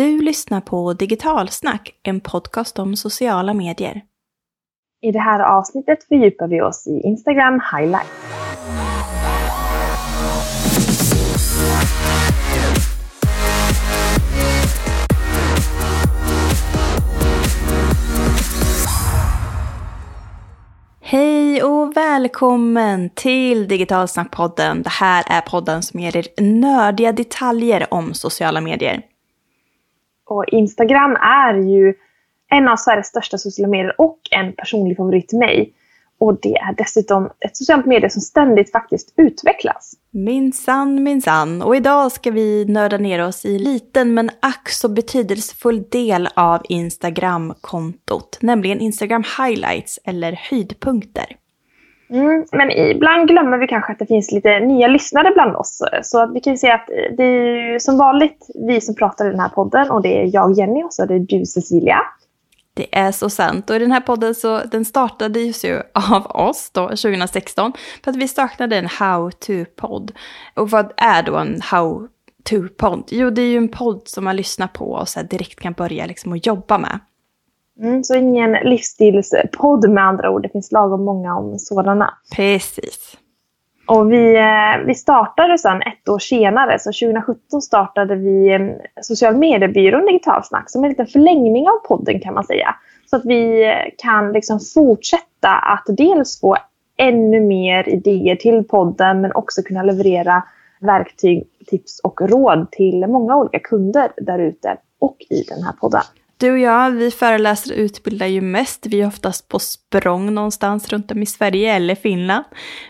Du lyssnar på Digitalsnack, en podcast om sociala medier. I det här avsnittet fördjupar vi oss i Instagram highlights. Hej och välkommen till Digitalsnackpodden. Det här är podden som ger er nördiga detaljer om sociala medier. Och Instagram är ju en av Sveriges största sociala medier och en personlig favorit till mig. Och det är dessutom ett socialt medie som ständigt faktiskt utvecklas. Minsann, minsann. Och idag ska vi nörda ner oss i liten men ack så betydelsefull del av Instagram-kontot, nämligen Instagram highlights eller höjdpunkter. Mm, men ibland glömmer vi kanske att det finns lite nya lyssnare bland oss. Så vi kan ju säga att det är som vanligt vi som pratar i den här podden och det är jag Jenny och så är det du Cecilia. Det är så sant. Och den här podden så den startades ju av oss då 2016 för att vi saknade en how to-podd. Och vad är då en how to-podd? Jo, det är ju en podd som man lyssnar på och så direkt kan börja liksom att jobba med. Mm, så ingen livsstilspodd med andra ord. Det finns lagom många om sådana. Precis. Och vi, eh, vi startade sedan ett år senare, så 2017 startade vi eh, social mediebyrån Digitalsnack som en liten förlängning av podden kan man säga. Så att vi eh, kan liksom fortsätta att dels få ännu mer idéer till podden men också kunna leverera verktyg, tips och råd till många olika kunder där ute och i den här podden. Du och jag, vi föreläser och utbildar ju mest. Vi är oftast på språng någonstans runt om i Sverige eller Finland.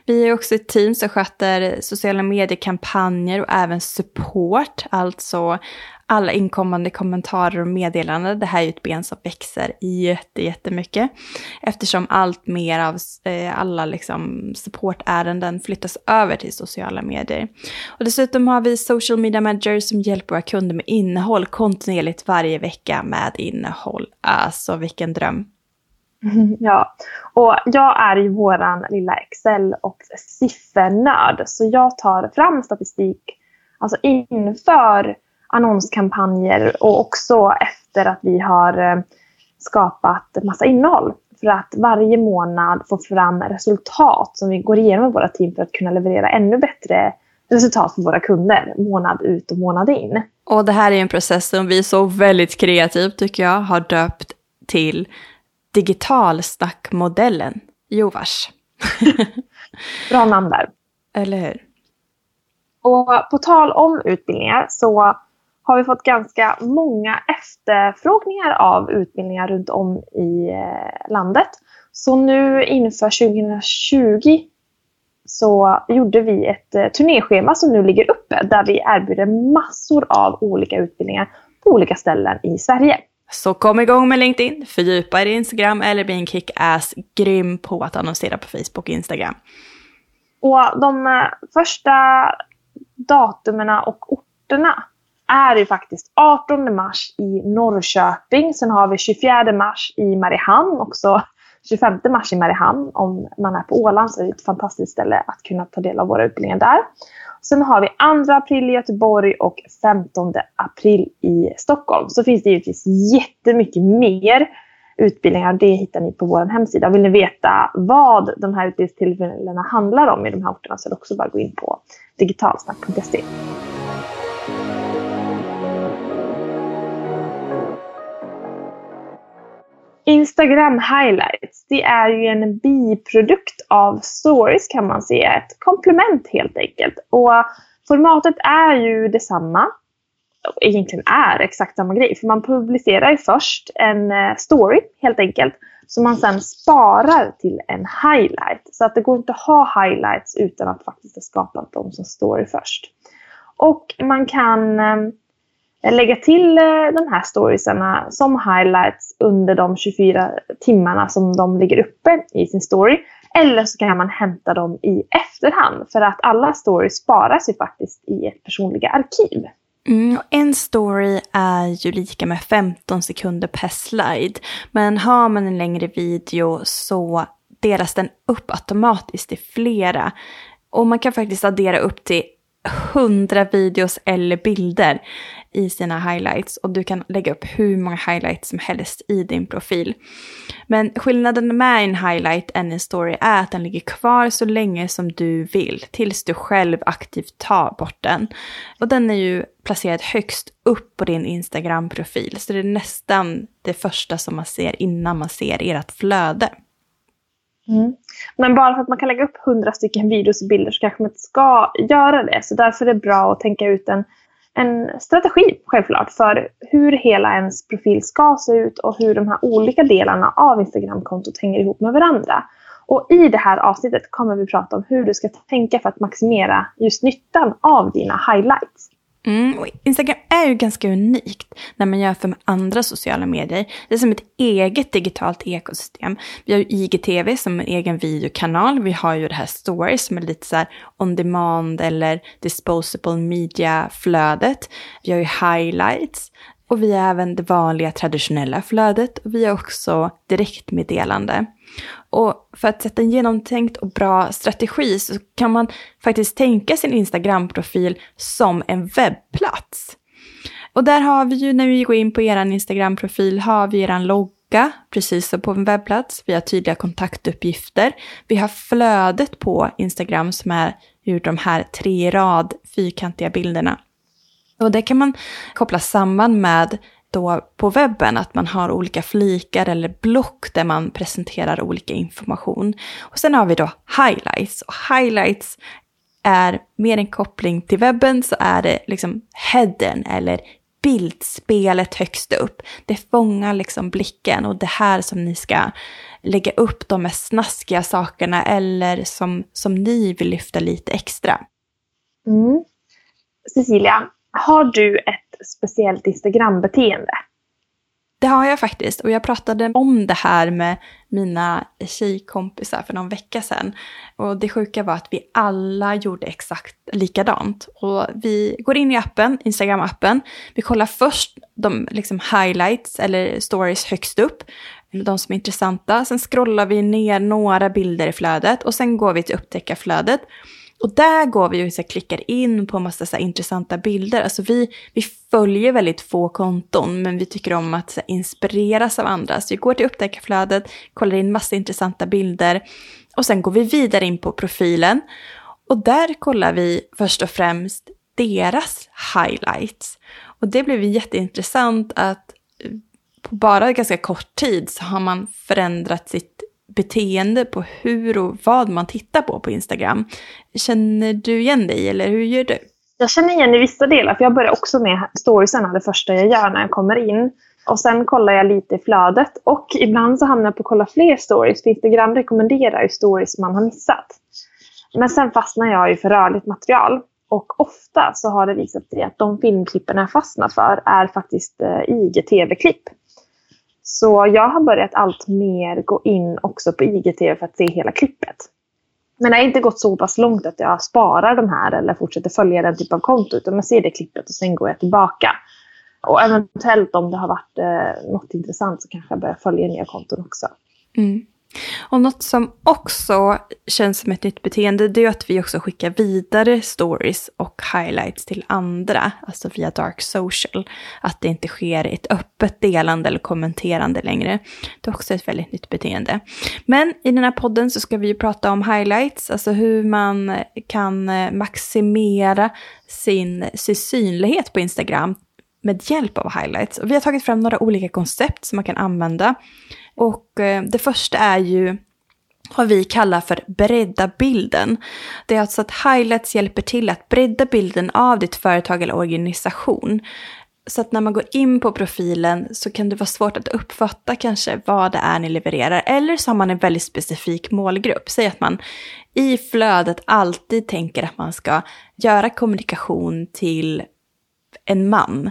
Vi är också ett team som sköter sociala mediekampanjer och även support, alltså alla inkommande kommentarer och meddelanden. Det här är ju ett ben som växer jätte, jättemycket. Eftersom allt mer av eh, alla liksom supportärenden flyttas över till sociala medier. Och dessutom har vi social media managers som hjälper våra kunder med innehåll kontinuerligt varje vecka med innehåll. Alltså vilken dröm. Ja, och jag är ju våran lilla Excel och siffernörd. Så jag tar fram statistik alltså inför annonskampanjer och också efter att vi har eh, skapat massa innehåll. För att varje månad få fram resultat som vi går igenom med våra team för att kunna leverera ännu bättre resultat för våra kunder månad ut och månad in. Och det här är en process som vi så väldigt kreativt tycker jag har döpt till digitalsnackmodellen. Jo vars. Bra namn där. Eller hur? Och på tal om utbildningar så har vi fått ganska många efterfrågningar av utbildningar runt om i eh, landet. Så nu inför 2020 så gjorde vi ett eh, turnéschema som nu ligger uppe där vi erbjuder massor av olika utbildningar på olika ställen i Sverige. Så kom igång med LinkedIn, fördjupa er i Instagram eller bli en kick-ass grym på att annonsera på Facebook och Instagram. Och de eh, första datumen och orterna är ju faktiskt 18 mars i Norrköping. Sen har vi 24 mars i Mariehamn, också 25 mars i Mariehamn. Om man är på Åland så är det ett fantastiskt ställe att kunna ta del av våra utbildningar där. Sen har vi 2 april i Göteborg och 15 april i Stockholm. Så finns det givetvis jättemycket mer utbildningar. Det hittar ni på vår hemsida. Vill ni veta vad de här utbildningstillfällena handlar om i de här orterna så är det också bara att gå in på digitalsnack.se. Instagram highlights, det är ju en biprodukt av stories kan man säga. Ett komplement helt enkelt. Och formatet är ju detsamma. Egentligen är exakt samma grej. För man publicerar ju först en eh, story helt enkelt. Som man sen sparar till en highlight. Så att det går inte att ha highlights utan att faktiskt ha skapat dem som story först. Och man kan Eh, Eh, lägga till eh, de här storiesarna som highlights under de 24 timmarna som de ligger uppe i sin story. Eller så kan man hämta dem i efterhand för att alla stories sparas ju faktiskt i ett personliga arkiv. Mm, en story är ju lika med 15 sekunder per slide. Men har man en längre video så delas den upp automatiskt i flera. Och man kan faktiskt addera upp till hundra videos eller bilder i sina highlights och du kan lägga upp hur många highlights som helst i din profil. Men skillnaden med en highlight än en story är att den ligger kvar så länge som du vill tills du själv aktivt tar bort den. Och den är ju placerad högst upp på din Instagram-profil så det är nästan det första som man ser innan man ser ert flöde. Mm. Men bara för att man kan lägga upp hundra stycken videos och bilder så kanske man inte ska göra det. Så därför är det bra att tänka ut en, en strategi, självklart, för hur hela ens profil ska se ut och hur de här olika delarna av Instagramkontot hänger ihop med varandra. Och i det här avsnittet kommer vi prata om hur du ska tänka för att maximera just nyttan av dina highlights. Mm, och Instagram är ju ganska unikt när man jämför med andra sociala medier. Det är som ett eget digitalt ekosystem. Vi har ju IGTV som en egen videokanal. Vi har ju det här Stories som är lite så här on demand eller disposable media-flödet. Vi har ju highlights. Och vi har även det vanliga traditionella flödet. Och vi har också direktmeddelande. Och för att sätta en genomtänkt och bra strategi så kan man faktiskt tänka sin Instagram-profil som en webbplats. Och där har vi ju när vi går in på er Instagram-profil har vi er logga, precis som på en webbplats. Vi har tydliga kontaktuppgifter. Vi har flödet på Instagram som är ur de här tre rad fyrkantiga bilderna. Och det kan man koppla samman med då på webben att man har olika flikar eller block där man presenterar olika information. Och sen har vi då highlights. Och highlights är mer en koppling till webben så är det liksom headen eller bildspelet högst upp. Det fångar liksom blicken och det här som ni ska lägga upp de mest snaskiga sakerna eller som, som ni vill lyfta lite extra. Mm. Cecilia, har du ett speciellt Instagram-beteende? Det har jag faktiskt och jag pratade om det här med mina tjejkompisar för någon vecka sedan. Och det sjuka var att vi alla gjorde exakt likadant. Och vi går in i appen, Instagram-appen. Vi kollar först de liksom highlights eller stories högst upp. De som är intressanta. Sen scrollar vi ner några bilder i flödet och sen går vi till upptäcka flödet. Och där går vi och så klickar in på en massa så intressanta bilder. Alltså vi, vi följer väldigt få konton, men vi tycker om att så inspireras av andra. Så vi går till upptäckarflödet, kollar in massa intressanta bilder och sen går vi vidare in på profilen. Och där kollar vi först och främst deras highlights. Och det blev jätteintressant att eh, på bara ganska kort tid så har man förändrat sitt beteende på hur och vad man tittar på på Instagram. Känner du igen dig eller hur gör du? Jag känner igen i vissa delar, för jag börjar också med storiesarna det första jag gör när jag kommer in. Och sen kollar jag lite i flödet och ibland så hamnar jag på att kolla fler stories, för Instagram rekommenderar ju stories man har missat. Men sen fastnar jag ju för rörligt material. Och ofta så har det visat sig att de filmklippen jag fastnat för är faktiskt eh, IGTV-klipp. Så jag har börjat allt mer gå in också på IGTV för att se hela klippet. Men det har inte gått så pass långt att jag sparar de här eller fortsätter följa den typen av konto. Utan jag ser det klippet och sen går jag tillbaka. Och eventuellt om det har varit eh, något intressant så kanske jag börjar följa nya konton också. Mm. Och något som också känns som ett nytt beteende det är att vi också skickar vidare stories och highlights till andra, alltså via dark social. Att det inte sker ett öppet delande eller kommenterande längre. Det är också ett väldigt nytt beteende. Men i den här podden så ska vi ju prata om highlights, alltså hur man kan eh, maximera sin, sin synlighet på Instagram med hjälp av highlights. Och vi har tagit fram några olika koncept som man kan använda. Och eh, det första är ju vad vi kallar för bredda bilden. Det är alltså att highlights hjälper till att bredda bilden av ditt företag eller organisation. Så att när man går in på profilen så kan det vara svårt att uppfatta kanske vad det är ni levererar. Eller så har man en väldigt specifik målgrupp. Säg att man i flödet alltid tänker att man ska göra kommunikation till en man.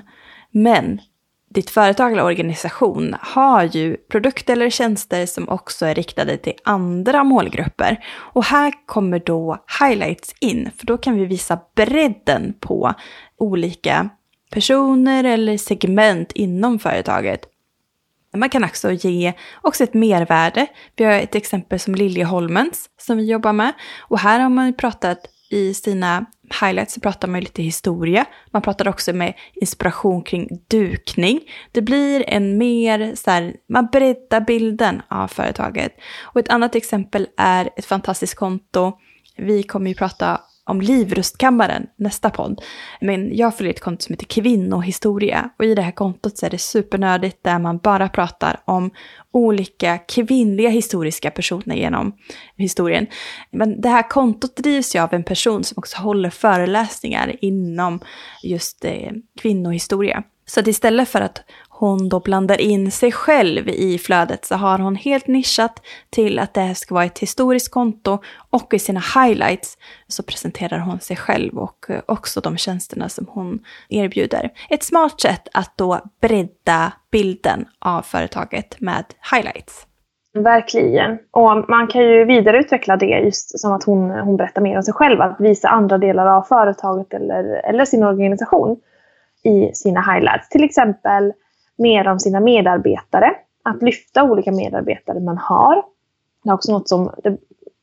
Men ditt företag eller organisation har ju produkter eller tjänster som också är riktade till andra målgrupper. Och här kommer då highlights in, för då kan vi visa bredden på olika personer eller segment inom företaget. Man kan också ge också ett mervärde. Vi har ett exempel som Liljeholmens som vi jobbar med. Och här har man pratat i sina highlights så pratar man lite historia. Man pratar också med inspiration kring dukning. Det blir en mer så här, man breddar bilden av företaget. Och ett annat exempel är ett fantastiskt konto. Vi kommer ju prata om Livrustkammaren, nästa podd. Men jag följer ett konto som heter Kvinnohistoria och i det här kontot så är det supernördigt där man bara pratar om olika kvinnliga historiska personer genom historien. Men det här kontot drivs ju av en person som också håller föreläsningar inom just eh, kvinnohistoria. Så att istället för att hon då blandar in sig själv i flödet så har hon helt nischat till att det här ska vara ett historiskt konto och i sina highlights så presenterar hon sig själv och eh, också de tjänsterna som hon erbjuder. Ett smart sätt att då bredda bilden av företaget med highlights. Verkligen. Och man kan ju vidareutveckla det just som att hon, hon berättar mer om sig själv. Att visa andra delar av företaget eller, eller sin organisation i sina highlights. Till exempel mer om sina medarbetare. Att lyfta olika medarbetare man har. Det är också något som det,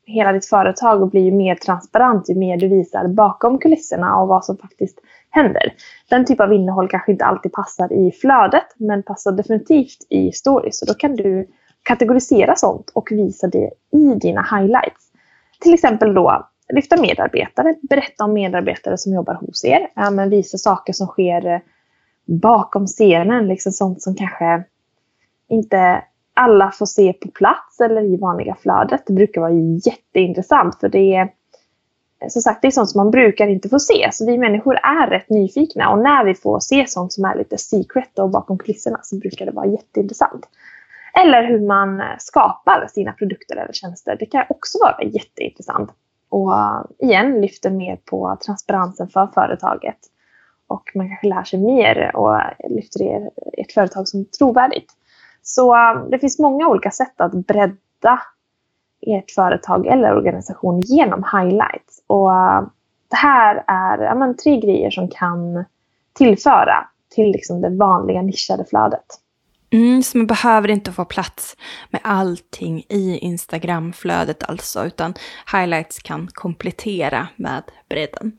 hela ditt företag blir ju mer transparent ju mer du visar bakom kulisserna och vad som faktiskt händer. Den typ av innehåll kanske inte alltid passar i flödet men passar definitivt i stories. Så då kan du kategorisera sånt och visa det i dina highlights. Till exempel då lyfta medarbetare, berätta om medarbetare som jobbar hos er. Ja, men visa saker som sker eh, bakom scenen, liksom sånt som kanske inte alla får se på plats eller i vanliga flödet. Det brukar vara jätteintressant för det är eh, som sagt, det är sånt som man brukar inte få se. Så vi människor är rätt nyfikna och när vi får se sånt som är lite secret och bakom kulisserna så brukar det vara jätteintressant. Eller hur man eh, skapar sina produkter eller tjänster. Det kan också vara jätteintressant. Och igen lyfter mer på transparensen för företaget och man kanske lär sig mer och lyfter er, ert företag som trovärdigt. Så um, det finns många olika sätt att bredda ert företag eller organisation genom highlights. Och uh, det här är ja, men, tre grejer som kan tillföra till liksom, det vanliga nischade flödet. Mm, så man behöver inte få plats med allting i Instagramflödet alltså, utan highlights kan komplettera med bredden.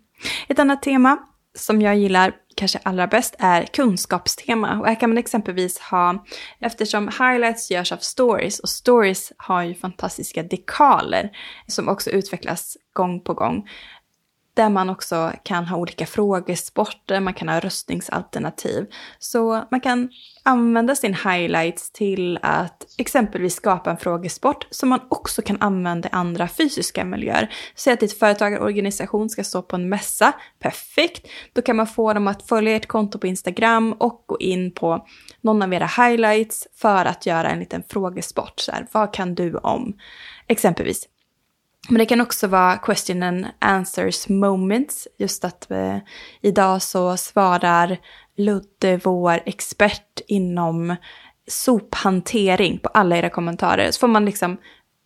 Ett annat tema som jag gillar kanske allra bäst är kunskapstema. Och här kan man exempelvis ha, eftersom highlights görs av stories och stories har ju fantastiska dekaler som också utvecklas gång på gång där man också kan ha olika frågesporter, man kan ha röstningsalternativ. Så man kan använda sin highlights till att exempelvis skapa en frågesport som man också kan använda i andra fysiska miljöer. Säg att ditt företag eller organisation ska stå på en mässa, perfekt. Då kan man få dem att följa ert konto på Instagram och gå in på någon av era highlights för att göra en liten frågesport. Så här, vad kan du om? Exempelvis men det kan också vara question and answers moments. Just att eh, idag så svarar Ludde, vår expert inom sophantering på alla era kommentarer. Så får man liksom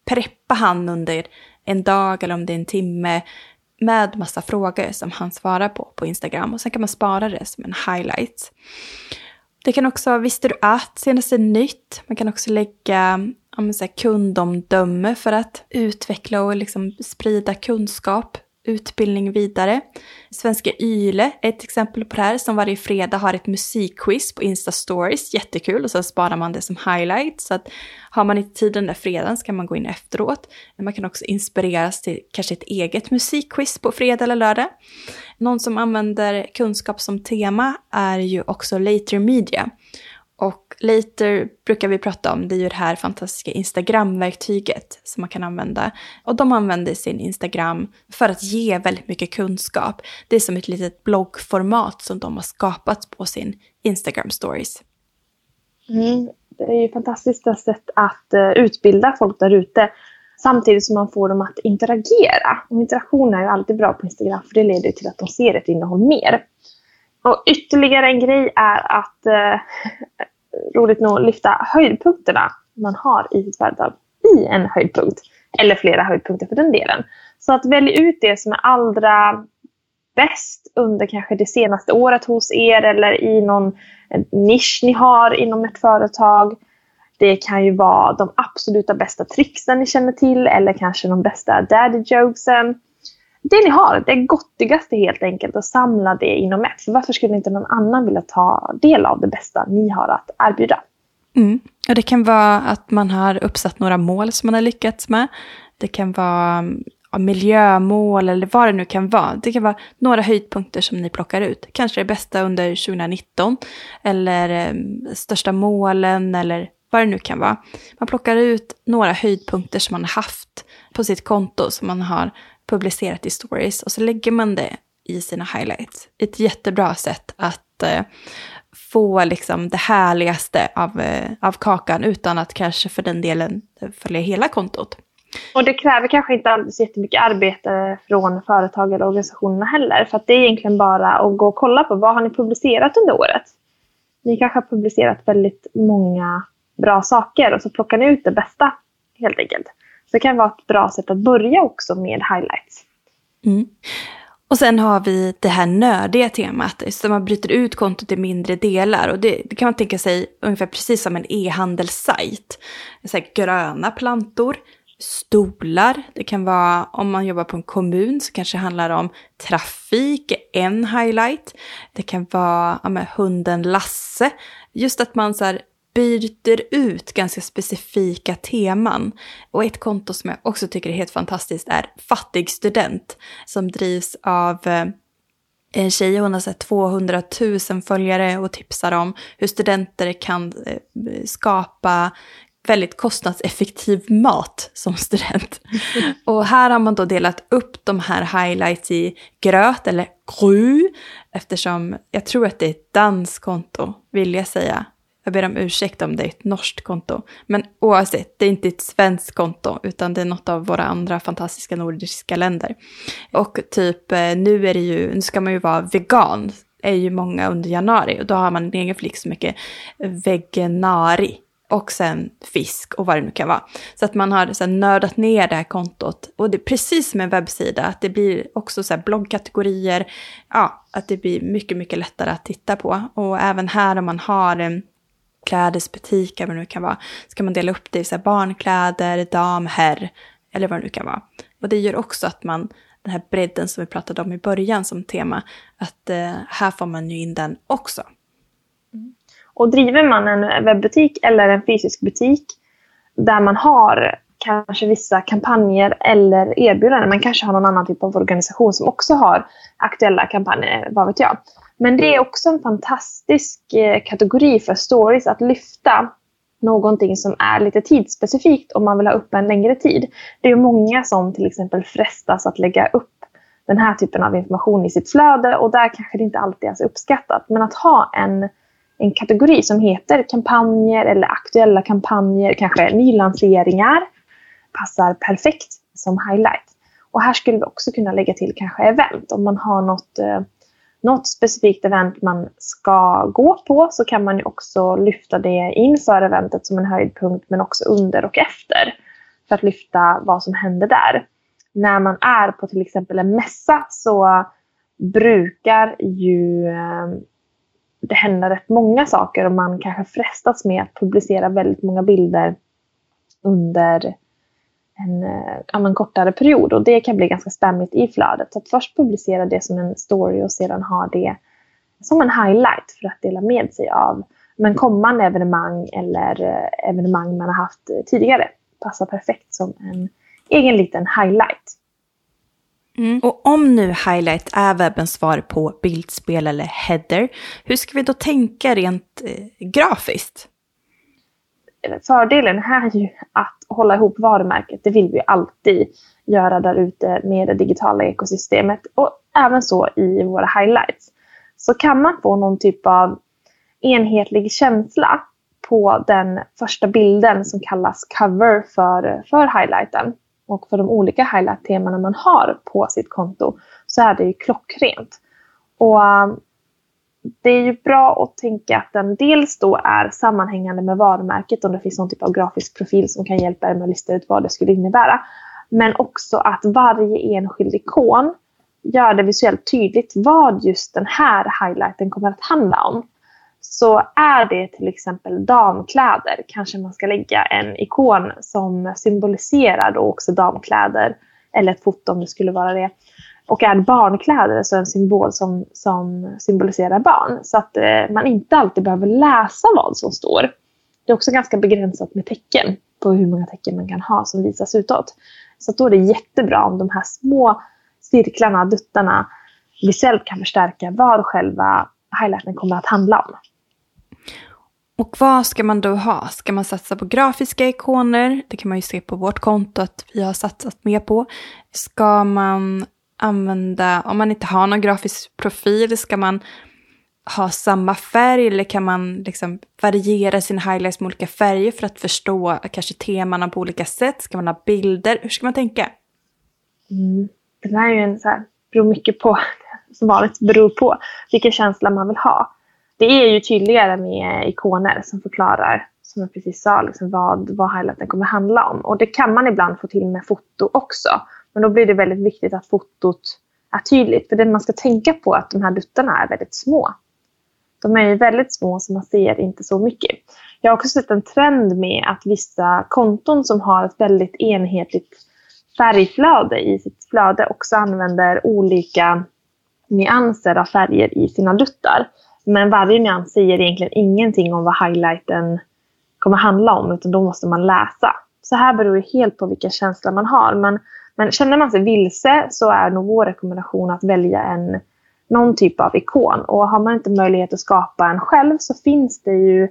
preppa han under en dag eller om det är en timme med massa frågor som han svarar på på Instagram. Och sen kan man spara det som en highlight. Det kan också vara visste du att, senaste nytt. Man kan också lägga ja, så här, kundomdöme för att utveckla och liksom sprida kunskap, utbildning vidare. Svenska YLE är ett exempel på det här som varje fredag har ett musikquiz på Insta Stories, jättekul och sen sparar man det som highlight. Så att har man inte tid den där fredagen så kan man gå in efteråt. Man kan också inspireras till kanske ett eget musikquiz på fredag eller lördag. Någon som använder kunskap som tema är ju också Later Media. Later brukar vi prata om, det är ju det här fantastiska Instagram-verktyget som man kan använda. Och de använder sin Instagram för att ge väldigt mycket kunskap. Det är som ett litet bloggformat som de har skapat på sin Instagram stories. Mm, det är ju fantastiska sätt att eh, utbilda folk där ute samtidigt som man får dem att interagera. Och interaktion är ju alltid bra på Instagram för det leder till att de ser ett innehåll mer. Och ytterligare en grej är att eh, roligt nog lyfta höjdpunkterna man har i sitt företag i en höjdpunkt. Eller flera höjdpunkter för den delen. Så att välja ut det som är allra bäst under kanske det senaste året hos er eller i någon nisch ni har inom ett företag. Det kan ju vara de absoluta bästa tricksen ni känner till eller kanske de bästa daddy jokesen det ni har, det gottigaste helt enkelt och samla det inom ett. För varför skulle inte någon annan vilja ta del av det bästa ni har att erbjuda? Mm. Och det kan vara att man har uppsatt några mål som man har lyckats med. Det kan vara miljömål eller vad det nu kan vara. Det kan vara några höjdpunkter som ni plockar ut. Kanske det bästa under 2019 eller ehm, största målen eller vad det nu kan vara. Man plockar ut några höjdpunkter som man har haft på sitt konto som man har publicerat i stories och så lägger man det i sina highlights. Ett jättebra sätt att eh, få liksom det härligaste av, eh, av kakan utan att kanske för den delen följa hela kontot. Och det kräver kanske inte alls jättemycket arbete från företag eller organisationerna heller. För att det är egentligen bara att gå och kolla på vad har ni publicerat under året. Ni kanske har publicerat väldigt många bra saker och så plockar ni ut det bästa helt enkelt. Så det kan vara ett bra sätt att börja också med highlights. Mm. Och sen har vi det här nördiga temat, så man bryter ut kontot i mindre delar. Och det, det kan man tänka sig ungefär precis som en e-handelssajt. gröna plantor, stolar. Det kan vara om man jobbar på en kommun så kanske det handlar om trafik, en highlight. Det kan vara ja, med hunden Lasse. Just att man så här, byter ut ganska specifika teman. Och ett konto som jag också tycker är helt fantastiskt är Fattig student som drivs av eh, en tjej, hon har sett 200 000 följare och tipsar om hur studenter kan eh, skapa väldigt kostnadseffektiv mat som student. Och här har man då delat upp de här highlights i gröt eller gru, eftersom jag tror att det är ett danskonto, vill jag säga. Jag ber om ursäkt om det är ett norskt konto. Men oavsett, det är inte ett svenskt konto, utan det är något av våra andra fantastiska nordiska länder. Och typ, eh, nu är det ju, nu ska man ju vara vegan, är ju många under januari. Och då har man en egen flick som mycket veganari och sen fisk och vad det nu kan vara. Så att man har så här, nördat ner det här kontot. Och det är precis som en webbsida, att det blir också så här bloggkategorier. Ja, att det blir mycket, mycket lättare att titta på. Och även här om man har en klädesbutik, vad det nu kan vara, ska man dela upp det i så här barnkläder, dam, herr, eller vad det nu kan vara. Och det gör också att man, den här bredden som vi pratade om i början som tema, att eh, här får man ju in den också. Mm. Och driver man en webbutik eller en fysisk butik där man har kanske vissa kampanjer eller erbjudanden. Man kanske har någon annan typ av organisation som också har aktuella kampanjer, vad vet jag. Men det är också en fantastisk eh, kategori för stories att lyfta någonting som är lite tidsspecifikt om man vill ha upp en längre tid. Det är många som till exempel frestas att lägga upp den här typen av information i sitt flöde och där kanske det inte alltid är så uppskattat. Men att ha en en kategori som heter kampanjer eller aktuella kampanjer, kanske nylanseringar. Passar perfekt som highlight. Och här skulle vi också kunna lägga till kanske event. Om man har något, eh, något specifikt event man ska gå på så kan man ju också lyfta det inför eventet som en höjdpunkt men också under och efter. För att lyfta vad som händer där. När man är på till exempel en mässa så brukar ju eh, det hända rätt många saker och man kanske frestas med att publicera väldigt många bilder under en, eh, en, en kortare period. Och det kan bli ganska spammigt i flödet. Så att först publicera det som en story och sedan ha det som en highlight för att dela med sig av men kommande evenemang eller eh, evenemang man har haft tidigare. Passar perfekt som en egen liten highlight. Mm. Och om nu highlight är webbens svar på bildspel eller header, hur ska vi då tänka rent eh, grafiskt? Fördelen här är ju att hålla ihop varumärket. Det vill vi alltid göra där ute med det digitala ekosystemet och även så i våra highlights. Så kan man få någon typ av enhetlig känsla på den första bilden som kallas cover för, för highlighten och för de olika highlight-temana man har på sitt konto så är det ju klockrent. Och det är ju bra att tänka att den dels då är sammanhängande med varumärket om det finns någon typ av grafisk profil som kan hjälpa er med att lista ut vad det skulle innebära. Men också att varje enskild ikon gör det visuellt tydligt vad just den här highlighten kommer att handla om. Så är det till exempel damkläder kanske man ska lägga en ikon som symboliserar då också damkläder. Eller ett foto om det skulle vara det. Och är barnkläder så är en symbol som, som symboliserar barn. Så att eh, man inte alltid behöver läsa vad som står. Det är också ganska begränsat med tecken på hur många tecken man kan ha som visas utåt. Så då är det jättebra om de här små cirklarna, duttarna, visuellt kan förstärka vad själva highlighten kommer att handla om. Och vad ska man då ha? Ska man satsa på grafiska ikoner? Det kan man ju se på vårt konto att vi har satsat mer på. Ska man använda, om man inte har någon grafisk profil, ska man ha samma färg eller kan man liksom variera sina highlights med olika färger för att förstå kanske temana på olika sätt? Ska man ha bilder? Hur ska man tänka? Mm. Det här är ju en så här, beror mycket på, som vanligt beror på vilken känsla man vill ha. Det är ju tydligare med ikoner som förklarar, som jag precis sa, liksom vad, vad highlighten kommer handla om. Och det kan man ibland få till med foto också. Men då blir det väldigt viktigt att fotot är tydligt. För det man ska tänka på är att de här duttarna är väldigt små. De är ju väldigt små så man ser inte så mycket. Jag har också sett en trend med att vissa konton som har ett väldigt enhetligt färgflöde i sitt flöde också använder olika nyanser av färger i sina duttar. Men varje nyans säger egentligen ingenting om vad highlighten kommer handla om, utan då måste man läsa. Så här beror det helt på vilka känslor man har. Men, men känner man sig vilse så är nog vår rekommendation att välja en, någon typ av ikon. Och har man inte möjlighet att skapa en själv så finns det ju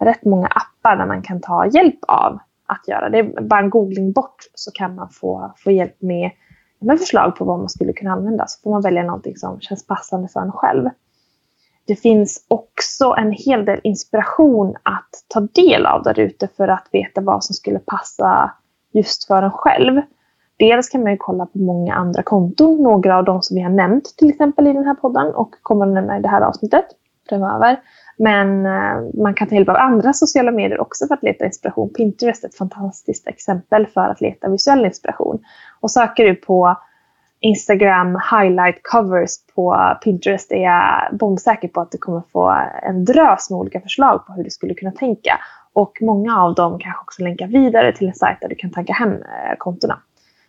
rätt många appar där man kan ta hjälp av att göra. Det är bara en googling bort så kan man få, få hjälp med, med förslag på vad man skulle kunna använda. Så får man välja någonting som känns passande för en själv. Det finns också en hel del inspiration att ta del av där ute för att veta vad som skulle passa just för en själv. Dels kan man ju kolla på många andra konton, några av de som vi har nämnt till exempel i den här podden och kommer att nämna i det här avsnittet framöver. Men eh, man kan ta hjälp av andra sociala medier också för att leta inspiration. Pinterest är ett fantastiskt exempel för att leta visuell inspiration. Och söker du på Instagram highlight covers på Pinterest är jag bombsäker på att du kommer få en drös med olika förslag på hur du skulle kunna tänka. Och många av dem kanske också länkar vidare till en sajt där du kan tagga hem eh, kontona.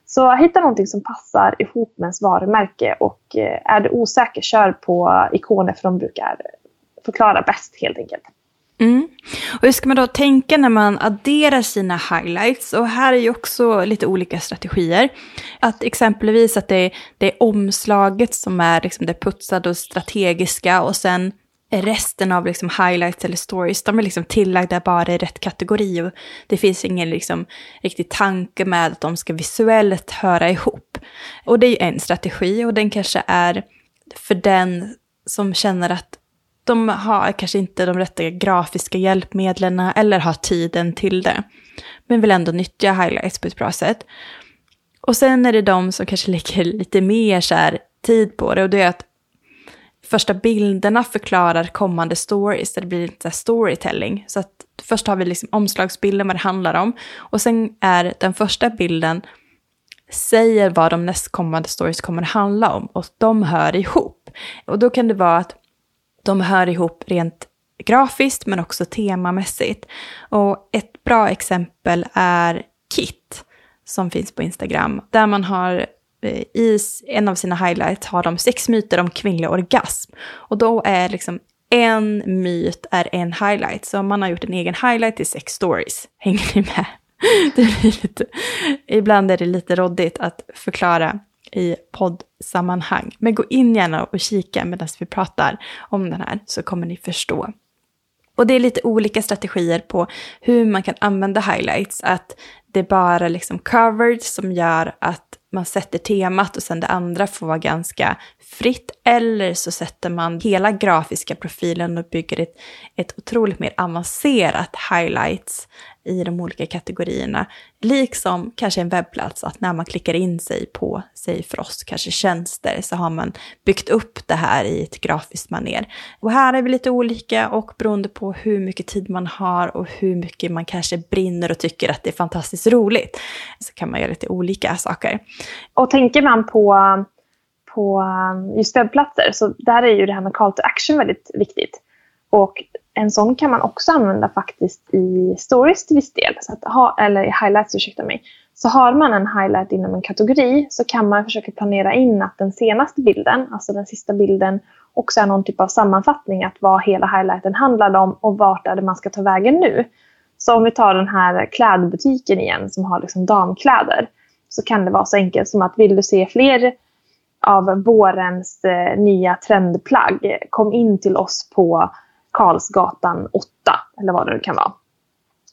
Så hitta någonting som passar ihop med ens varumärke och eh, är du osäker, kör på ikoner för de brukar förklara bäst helt enkelt. Mm. Och hur ska man då tänka när man adderar sina highlights? Och här är ju också lite olika strategier. Att exempelvis att det är, det är omslaget som är liksom det putsade och strategiska och sen resten av liksom highlights eller stories, de är liksom tillagda bara i rätt kategori. Och det finns ingen liksom riktig tanke med att de ska visuellt höra ihop. Och det är ju en strategi och den kanske är för den som känner att de har kanske inte de rätta grafiska hjälpmedlen eller har tiden till det. Men vill ändå nyttja highlights på ett bra sätt. Och sen är det de som kanske lägger lite mer så här, tid på det och det är att första bilderna förklarar kommande stories, det blir lite storytelling. Så att först har vi liksom omslagsbilden, vad det handlar om. Och sen är den första bilden säger vad de nästkommande stories kommer att handla om och de hör ihop. Och då kan det vara att de hör ihop rent grafiskt men också temamässigt. Och ett bra exempel är Kit som finns på Instagram där man har Eh, i en av sina highlights har de sex myter om kvinnlig orgasm. Och då är liksom en myt är en highlight. Så man har gjort en egen highlight i sex stories. Hänger ni med? Det blir lite, ibland är det lite råddigt att förklara i poddsammanhang. Men gå in gärna och kika medan vi pratar om den här så kommer ni förstå. Och det är lite olika strategier på hur man kan använda highlights. Att det är bara liksom covered som gör att man sätter temat och sen det andra får vara ganska fritt. Eller så sätter man hela grafiska profilen och bygger ett, ett otroligt mer avancerat highlights i de olika kategorierna. Liksom kanske en webbplats, att när man klickar in sig på, säg för oss, kanske tjänster, så har man byggt upp det här i ett grafiskt maner. Och här är vi lite olika och beroende på hur mycket tid man har och hur mycket man kanske brinner och tycker att det är fantastiskt roligt, så kan man göra lite olika saker. Och tänker man på på um, just webbplatser, så där är ju det här med call to action väldigt viktigt. Och en sån kan man också använda faktiskt i stories till viss del. Så att ha, eller i highlights, ursäkta mig. Så har man en highlight inom en kategori så kan man försöka planera in att den senaste bilden, alltså den sista bilden, också är någon typ av sammanfattning att vad hela highlighten handlade om och vart är det man ska ta vägen nu. Så om vi tar den här klädbutiken igen som har liksom damkläder så kan det vara så enkelt som att vill du se fler av vårens eh, nya trendplagg, kom in till oss på Karlsgatan 8 eller vad det nu kan vara.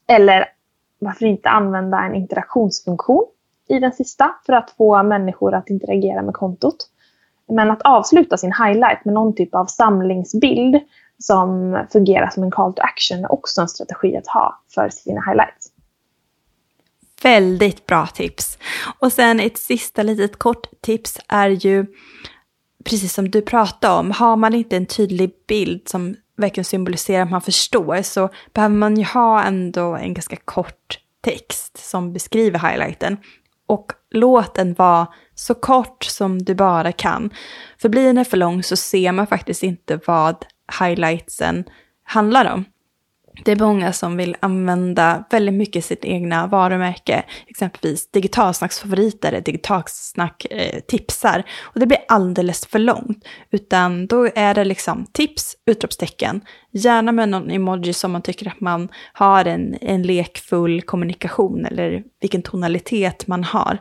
Eller varför inte använda en interaktionsfunktion i den sista för att få människor att interagera med kontot. Men att avsluta sin highlight med någon typ av samlingsbild som fungerar som en call to action är också en strategi att ha för sina highlights. Väldigt bra tips. Och sen ett sista litet kort tips är ju, precis som du pratade om, har man inte en tydlig bild som verkligen symboliserar att man förstår så behöver man ju ha ändå en ganska kort text som beskriver highlighten. Och låt den vara så kort som du bara kan. För blir den för lång så ser man faktiskt inte vad highlightsen handlar om. Det är många som vill använda väldigt mycket sitt egna varumärke, exempelvis digitalsnacksfavoriter, digitalsnack eh, tipsar. Och det blir alldeles för långt, utan då är det liksom tips, utropstecken, gärna med någon emoji som man tycker att man har en, en lekfull kommunikation eller vilken tonalitet man har.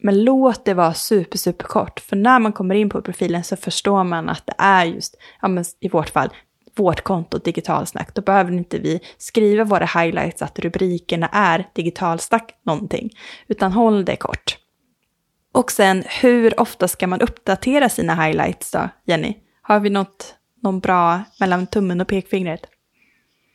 Men låt det vara super, super kort. För när man kommer in på profilen så förstår man att det är just, ja men i vårt fall, vårt konto digitalsnack. Då behöver inte vi skriva våra highlights att rubrikerna är digitalsnack någonting. Utan håll det kort. Och sen, hur ofta ska man uppdatera sina highlights då, Jenny? Har vi något, någon bra mellan tummen och pekfingret?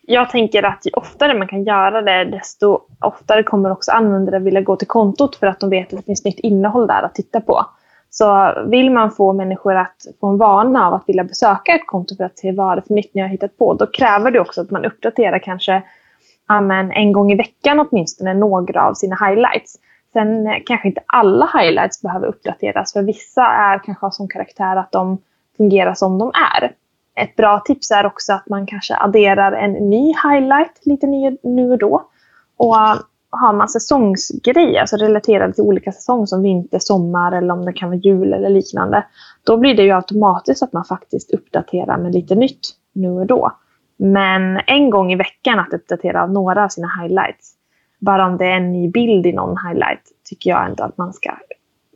Jag tänker att ju oftare man kan göra det, desto oftare kommer också användare vilja gå till kontot för att de vet att det finns nytt innehåll där att titta på. Så vill man få människor att få en vana av att vilja besöka ett konto för att se vad det är för nytt ni har hittat på, då kräver det också att man uppdaterar kanske amen, en gång i veckan åtminstone några av sina highlights. Sen kanske inte alla highlights behöver uppdateras, för vissa är kanske av sån karaktär att de fungerar som de är. Ett bra tips är också att man kanske adderar en ny highlight lite nu och då. Och har man säsongsgrejer, alltså relaterade till olika säsonger som vinter, sommar eller om det kan vara jul eller liknande. Då blir det ju automatiskt att man faktiskt uppdaterar med lite nytt nu och då. Men en gång i veckan att uppdatera några av sina highlights. Bara om det är en ny bild i någon highlight tycker jag ändå att man ska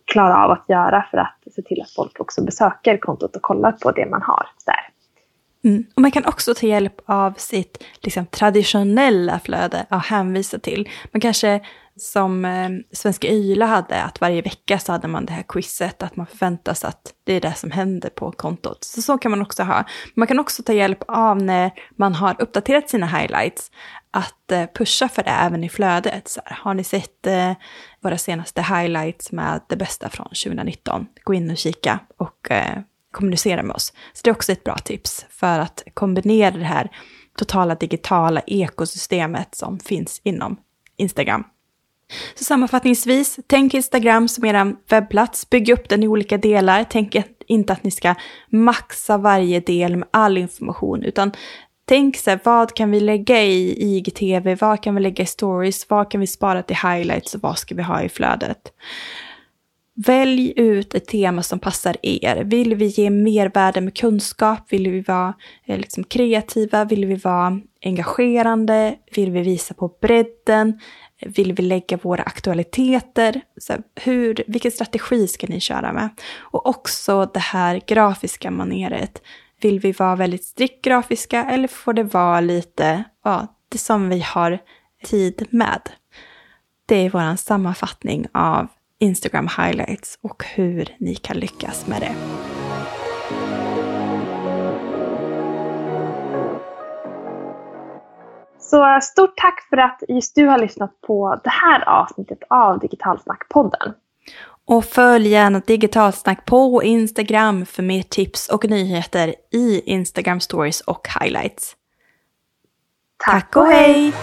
klara av att göra för att se till att folk också besöker kontot och kollar på det man har där. Mm. Och man kan också ta hjälp av sitt liksom, traditionella flöde att hänvisa till. Man kanske som eh, Svenska Yla hade, att varje vecka så hade man det här quizet, att man förväntas att det är det som händer på kontot. Så så kan man också ha. Man kan också ta hjälp av när man har uppdaterat sina highlights, att eh, pusha för det även i flödet. Så här, har ni sett eh, våra senaste highlights med det bästa från 2019? Gå in och kika och eh, kommunicera med oss. Så det är också ett bra tips för att kombinera det här totala digitala ekosystemet som finns inom Instagram. Så sammanfattningsvis, tänk Instagram som er webbplats, bygg upp den i olika delar. Tänk inte att ni ska maxa varje del med all information, utan tänk så här, vad kan vi lägga i IGTV, vad kan vi lägga i stories, vad kan vi spara till highlights och vad ska vi ha i flödet? Välj ut ett tema som passar er. Vill vi ge mervärde med kunskap? Vill vi vara eh, liksom, kreativa? Vill vi vara engagerande? Vill vi visa på bredden? Vill vi lägga våra aktualiteter? Så hur, vilken strategi ska ni köra med? Och också det här grafiska maneret. Vill vi vara väldigt strikt grafiska eller får det vara lite, ja, det som vi har tid med? Det är vår sammanfattning av Instagram highlights och hur ni kan lyckas med det. Så stort tack för att just du har lyssnat på det här avsnittet av Digitalsnack-podden. Och följ gärna Digitalsnack på Instagram för mer tips och nyheter i Instagram stories och highlights. Tack, tack och hej!